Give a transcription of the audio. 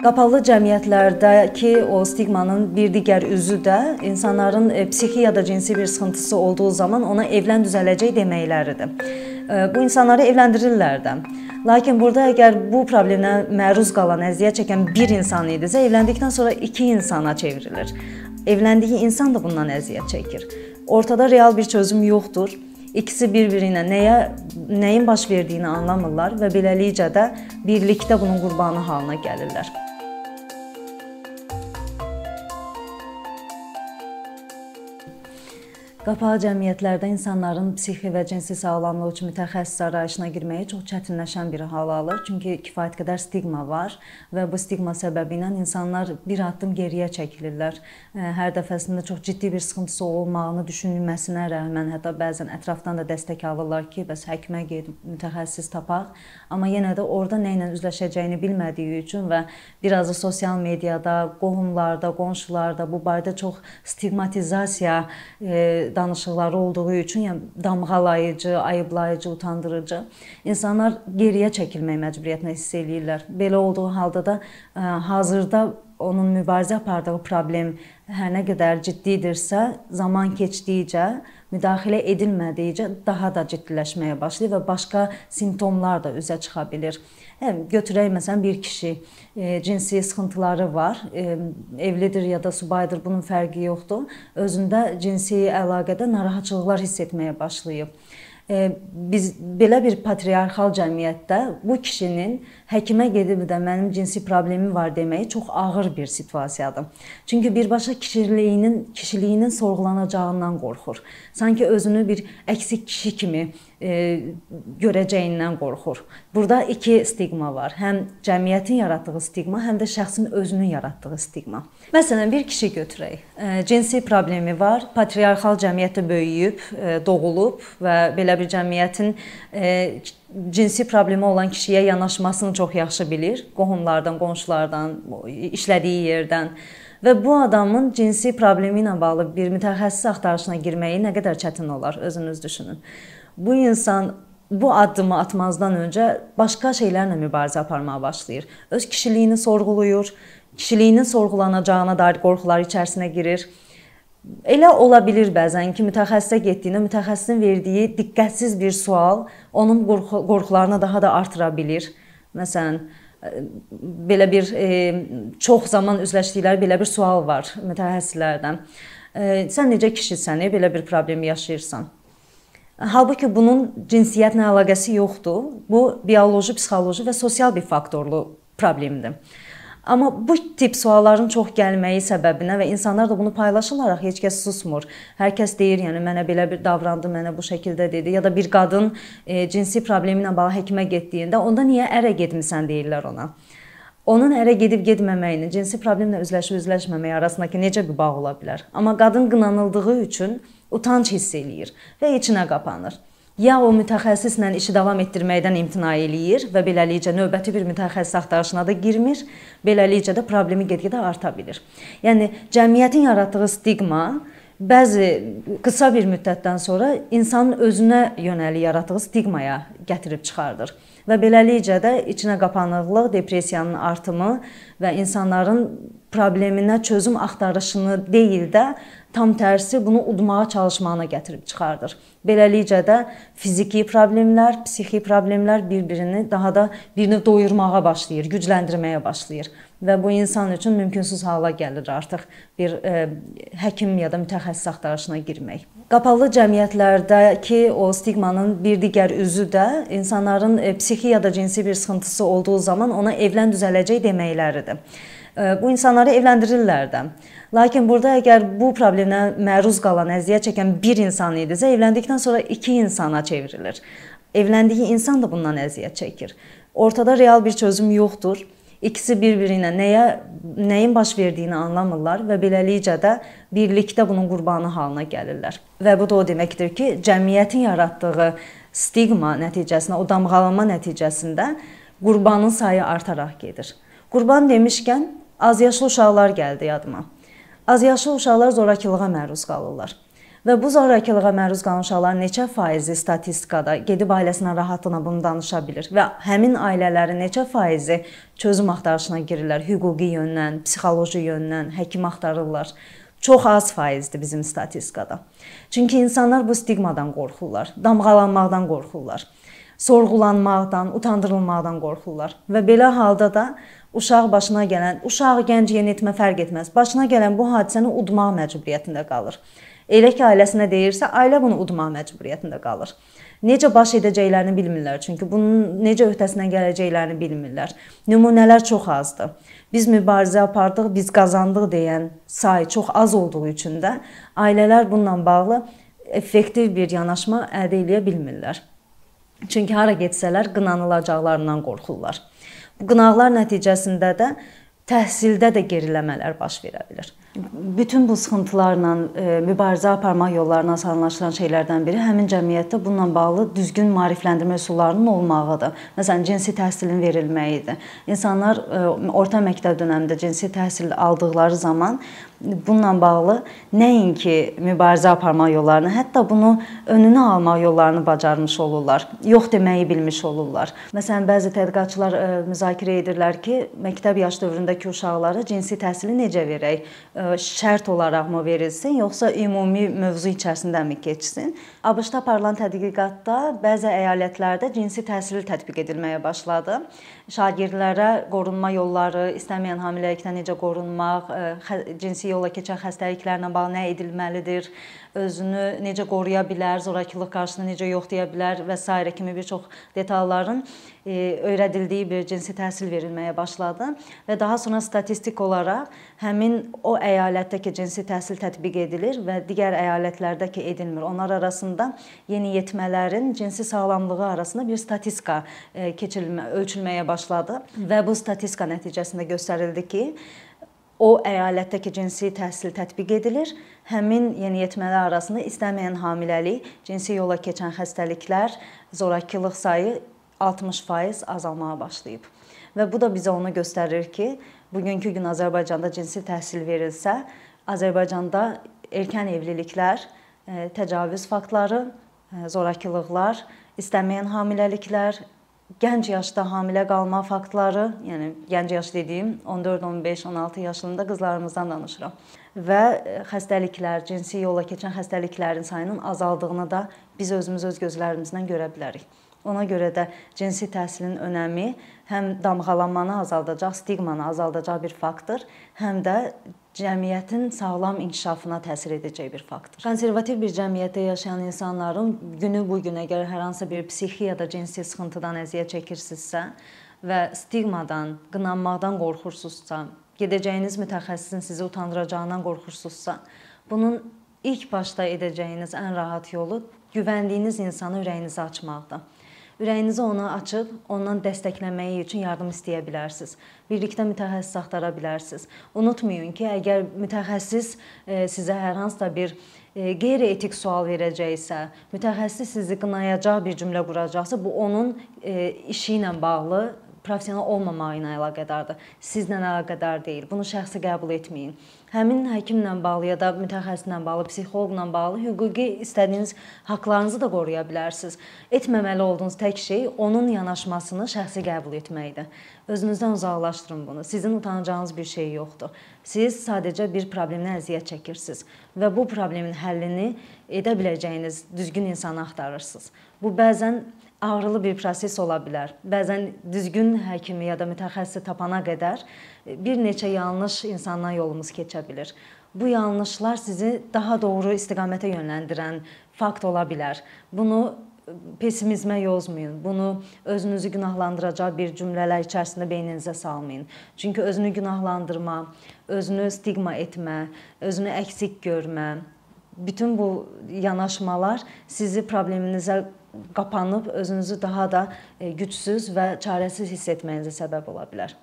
Qapalı cəmiyyətlərdəki o stigmanın bir digər üzü də insanların e, psixi ya da cinsi bir sıxıntısı olduğu zaman ona evlən düzələcək deməkləridir. E, bu insanları evləndirirlər də. Lakin burada əgər bu problemə məruz qalan, əziyyət çəkən bir insan idisə, evləndikdən sonra iki insana çevrilir. Evləndiyi insan da bundan əziyyət çəkir. Ortada real bir çözüm yoxdur. İkisi bir-biri ilə nəyə nəyin baş verdiyini anlamırlar və beləliklə də birlikdə bunun qurbanı halına gəlirlər. Qapalı cəmiyyətlərdə insanların psixi və cinsi sağlamlığı üçün mütəxəssis arayışına girməyi çox çətinləşən bir hal alır. Çünki kifayət qədər stigma var və bu stigma səbəbilə insanlar bir addım geriyə çəkilirlər. Hər dəfəsində çox ciddi bir sıxıntısı olmağını düşünülməsinə rəğmən, hətta bəzən ətrafdan da dəstək alırlar ki, bəs həkimə gedib mütəxəssis tapaq. Amma yenə də orada nə ilə üzləşəcəyini bilmədiyi üçün və biraz da sosial mediada, qohumlarda, qonşularda bu barədə çox stigmatizasiya e, danışıqları olduğu üçün, yəni damğalayıcı, ayıblayıcı, utandırıcı insanlar geriyə çəkilmək məcburiyyətinə hiss eləyirlər. Belə olduğu halda da ə, hazırda onun mübarizə apardığı problem hər nə qədər ciddidirsə, zaman keçdikcə, müdaxilə edilmədikcə daha da ciddiləşməyə başlayır və başqa simptomlar da üzə çıxa bilər. Hə, götürək məsələn bir kişi e, cinsi sıxıntıları var, e, evlidir ya da subaydır, bunun fərqi yoxdur. Özündə cinsi əlaqədə narahatçılıqlar hiss etməyə başlayıb biz belə bir patriarxal cəmiyyətdə bu kişinin həkimə gedib də mənim cinsi problemim var deməyi çox ağır bir situasiyadır. Çünki birbaşa kişiliyinin kişiliyinin sorğulanacağından qorxur. Sanki özünü bir əksik kişi kimi görəcəyindən qorxur. Burada iki stigma var. Həm cəmiyyətin yaratdığı stigma, həm də şəxsin özünün yaratdığı stigma. Məsələn, bir kişi götürək. E, cinsi problemi var, patriarxal cəmiyyətdə böyüyüb, e, doğulub və belə bir cəmiyyətin e, cinsi problemi olan kişiyə yanaşmasını çox yaxşı bilir. Qohumlardan, qonşulardan, işlədiyi yerdən və bu adamın cinsi problemi ilə bağlı bir mütəxəssis axtarışına girməyi nə qədər çətin olar, özünüz düşünün. Bu insan bu addımı atmazdan öncə başqa şeylərlə mübarizə aparmağa başlayır. Öz kişiliyini sorğuluyur, kişiliyinin sorğulanacağına dair qorxular içərisinə girir Elə ola bilər bəzən ki, mütəxəssisə getdiyində mütəxəssisin verdiyi diqqətsiz bir sual onun qorxu qorxularını daha da artıra bilər. Məsələn, e, belə bir e, çox zaman üzləşdikləri belə bir sual var mütəxəssislərdən. E, sən necə kişisən, belə bir problem yaşayırsan? Halbuki bunun cinsiyyətlə əlaqəsi yoxdur. Bu bioloji, psixoloji və sosial bir faktorlu problemdir. Amma bu tip sualların çox gəlməyi səbəbinə və insanlar da bunu paylaşırlar, heç kəs susmur. Hər kəs deyir, yəni mənə belə bir davrandı, mənə bu şəkildə dedi ya da bir qadın e, cinsi problemi ilə bağlı həkimə getdiyində onda niyə ərə getmisən deyirlər ona. Onun ərə gedib getməməyinin, cinsi problemlə üzləşib üzləşməməyi arasındakı necə bir bağ ola bilər? Amma qadın qınanıldığı üçün utanc hiss eləyir və içinə qapanır ya o mütəxəssislə işi davam etdirməkdən imtina eləyir və beləliklə növbəti bir mütəxəssis axtarışına da girmir. Beləliklə də problemi get-gedə arta bilir. Yəni cəmiyyətin yaratdığı stigma bəzi qısa bir müddətdən sonra insanın özünə yönəlik yaratdığı stigmaya gətirib çıxardır və beləliklə də içinə qapanıqlıq, depressiyanın artımı və insanların probleminə çözüm axtarışını deyil də tam tərsi bunu udmağa çalışmağına gətirib çıxardır. Beləliklə də fiziki problemlər, psixi problemlər bir-birini daha da birini doyurmağa başlayır, gücləndirməyə başlayır və bu insan üçün mümkünsüz hala gəlir artıq bir e, həkim ya da mütəxəssis axtarışına girmək. Qapalı cəmiyyətlərdəki o stigmanın bir digər üzü də insanların e, psixi ya da cinsi bir sıxıntısı olduğu zaman ona evlən düzələcək deməkləridir. Bu insanları evləndirirlər də. Lakin burada əgər bu problemə məruz qalan, əziyyət çəkən bir insan idisə, evləndikdən sonra iki insana çevrilir. Evləndiyi insan da bundan əziyyət çəkir. Ortada real bir çözüm yoxdur. İkisi bir-biri ilə nəyə nəyin baş verdiyini anlamırlar və beləliklə də birlikdə bunun qurbanı halına gəlirlər. Və bu da o deməkdir ki, cəmiyyətin yaratdığı stigma nəticəsində, o damğalanma nəticəsində qurbanın sayı artaraq gedir. Qurban demişkən Azyaşlı uşaqlar gəldi yadıma. Azyaşlı uşaqlar zorakılığa məruz qalırlar. Və bu zorakılığa məruz qalan uşaqların neçə faizi statistikada gedib ailəsinə rahatlıqla bunu danışa bilir və həmin ailələrin neçə faizi çözüm axtarışına girirlər, hüquqi yöndən, psixoloji yöndən, həkim axtarırlar. Çox az faizdir bizim statistikada. Çünki insanlar bu stigmadan qorxurlar, damğalanmaqdan qorxurlar sorğulanmaqdan, utandırılmaqdan qorxurlar. Və belə halda da uşaq başına gələn, uşaq, gənc, yeniyetmə fərq etməz. Başına gələn bu hadisəni udmaq məcburiyyətində qalır. Elə ki ailəsinə deyirsə, ailə bunu udmaq məcburiyyətində qalır. Necə baş edəcəklərini bilmirlər, çünki bunun necə öhdəsindən gələcəklərini bilmirlər. Nümunələr çox azdır. Biz mübarizə apardıq, biz qazandıq deyən say çox az olduğu üçün də ailələr bununla bağlı effektiv bir yanaşma əldə edə bilmirlər. Çünki hara getsələr qınanılacaqlarından qorxurlar. Bu qınaqlar nəticəsində də təhsildə də geriləmələr baş verə bilər. Bütün bu sıxıntılarla e, mübarizə aparmaq yollarına asanlaşdıran şeylərdən biri həmin cəmiyyətdə bununla bağlı düzgün maarifləndirmə üsullarının olmağıdır. Məsələn, cinsi təhsilin verilməyidir. İnsanlar e, orta məktəb dövründə cinsi təhsil aldıqları zaman bununla bağlı nəinki mübarizə aparmaq yollarını, hətta bunu önünü almaq yollarını bacarmış olurlar. Yox deməyi bilmiş olurlar. Məsələn, bəzi tədqiqatçılar e, müzakirə edirlər ki, məktəb yaş dövründəki uşaqlara cinsi təhsili necə verək? şərt olaraqmı verilsin, yoxsa ümumi mövzu içərisindəmi keçsin? ABŞ-da aparılan tədqiqatda bəzi əyalətlərdə cinsi təhsil tətbiq edilməyə başladı. Şagirdlərə qorunma yolları, istəməyən hamiləlikdən necə qorunmaq, cinsi yolla keçən xəstəliklərlə bağlı nə edilməlidir, özünü necə qoruya bilər, zorakılıq qarşısında necə yoxlaya bilər və s. kimi bir çox detalların e, öyrədildiyi bir cinsi təhsil verilməyə başladı və daha sonra statistik olaraq həmin o əyalətdəki cinsi təhsil tətbiq edilir və digər əyalətlərdə ki edilmir. Onlar arasında yeniyetmələrin cinsi sağlamlığı arasında bir statistika e, keçirilmə, ölçülməyə başladı və bu statistika nəticəsində göstərildi ki, o əyalətdəki cinsi təhsil tətbiq edilir. Həmin yeniyetmələr arasında istəməyən hamiləlik, cinsi yola keçən xəstəliklər, zorakılıq sayı 60% azalmağa başlayıb. Və bu da bizə onu göstərir ki, bugünkü gün Azərbaycanda cinsi təhsil verilsə, Azərbaycanda erkən evliliklər, e, təcavüz faktları, e, zorakılıqlar, istəməyən hamiləliklər, gənc yaşda hamilə qalma faktları, yəni gənc yaş dediyim 14, 15, 16 yaşlarında qızlarımızdan danışıram. Və e, xəstəliklər, cinsi yolla keçən xəstəliklərin sayının azaldığını da biz özümüz öz gözlərimizlə görə bilərik. Ona görə də cinsi təhsilin önəmi həm damğalanmanı azaldacaq, stigmanı azaldacaq bir faktor, həm də cəmiyyətin sağlam inkişafına təsir edəcək bir faktor. Konservativ bir cəmiyyətdə yaşayan insanların günü bu gün əgər hər hansı bir psixi ya da cinsi sıxıntıdan əziyyət çəkirsinizsə və stigmadan, qınanmaqdan qorxursunuzsa, gedəcəyiniz mütəxəssisin sizi utandıracağından qorxursunuzsa, bunun ilk başda edəcəyiniz ən rahat yolu güvəndiyiniz insana ürəyinizi açmaqdır. Ürəyinizi ona açıb ondan dəstəkləməyi üçün yardım istəyə bilərsiniz. Birlikdə mütəxəssis axtara bilərsiniz. Unutmayın ki, əgər mütəxəssis e, sizə hər hansısa bir e, qeyri-etik sual verəcəksə, mütəxəssis sizi qınayacaq bir cümlə quracaqsa, bu onun e, işi ilə bağlı professional olmamağı ilə əlaqədardır. Sizlə əlaqədar deyil. Bunu şəxsi qəbul etməyin. Həmin həkimlə bağlı ya da mütəxəssislə bağlı, psixoloqla bağlı hüquqi istədiyiniz haqqlarınızı da qoruya bilərsiniz. Etməməli olduğunuz tək şey onun yanaşmasını şəxsi qəbul etməkdir. Özünüzdən uzaqlaşdırın bunu. Sizin utanacağınız bir şey yoxdur. Siz sadəcə bir problemdən əziyyət çəkirsiniz və bu problemin həllini edə biləcəyiniz düzgün insanı axtarırsınız. Bu bəzən ağrılı bir proses ola bilər. Bəzən düzgün həkimi ya da mütəxəssisi tapana qədər e, bir neçə yanlış insandan yolumuz keçə bilər. Bu yanlışlar sizi daha doğru istiqamətə yönləndirən fakt ola bilər. Bunu e, pessimizmə yozmayın. Bunu özünüzü günahlandıracaq bir cümlələr içərisində beyninizə salmayın. Çünki özünü günahlandırma, özünü stigma etmə, özünü əksik görmə, bütün bu yanaşmalar sizi probleminizə qapanıb özünüzü daha da e, gücsüz və çarəsiz hiss etməyinizə səbəb ola bilər.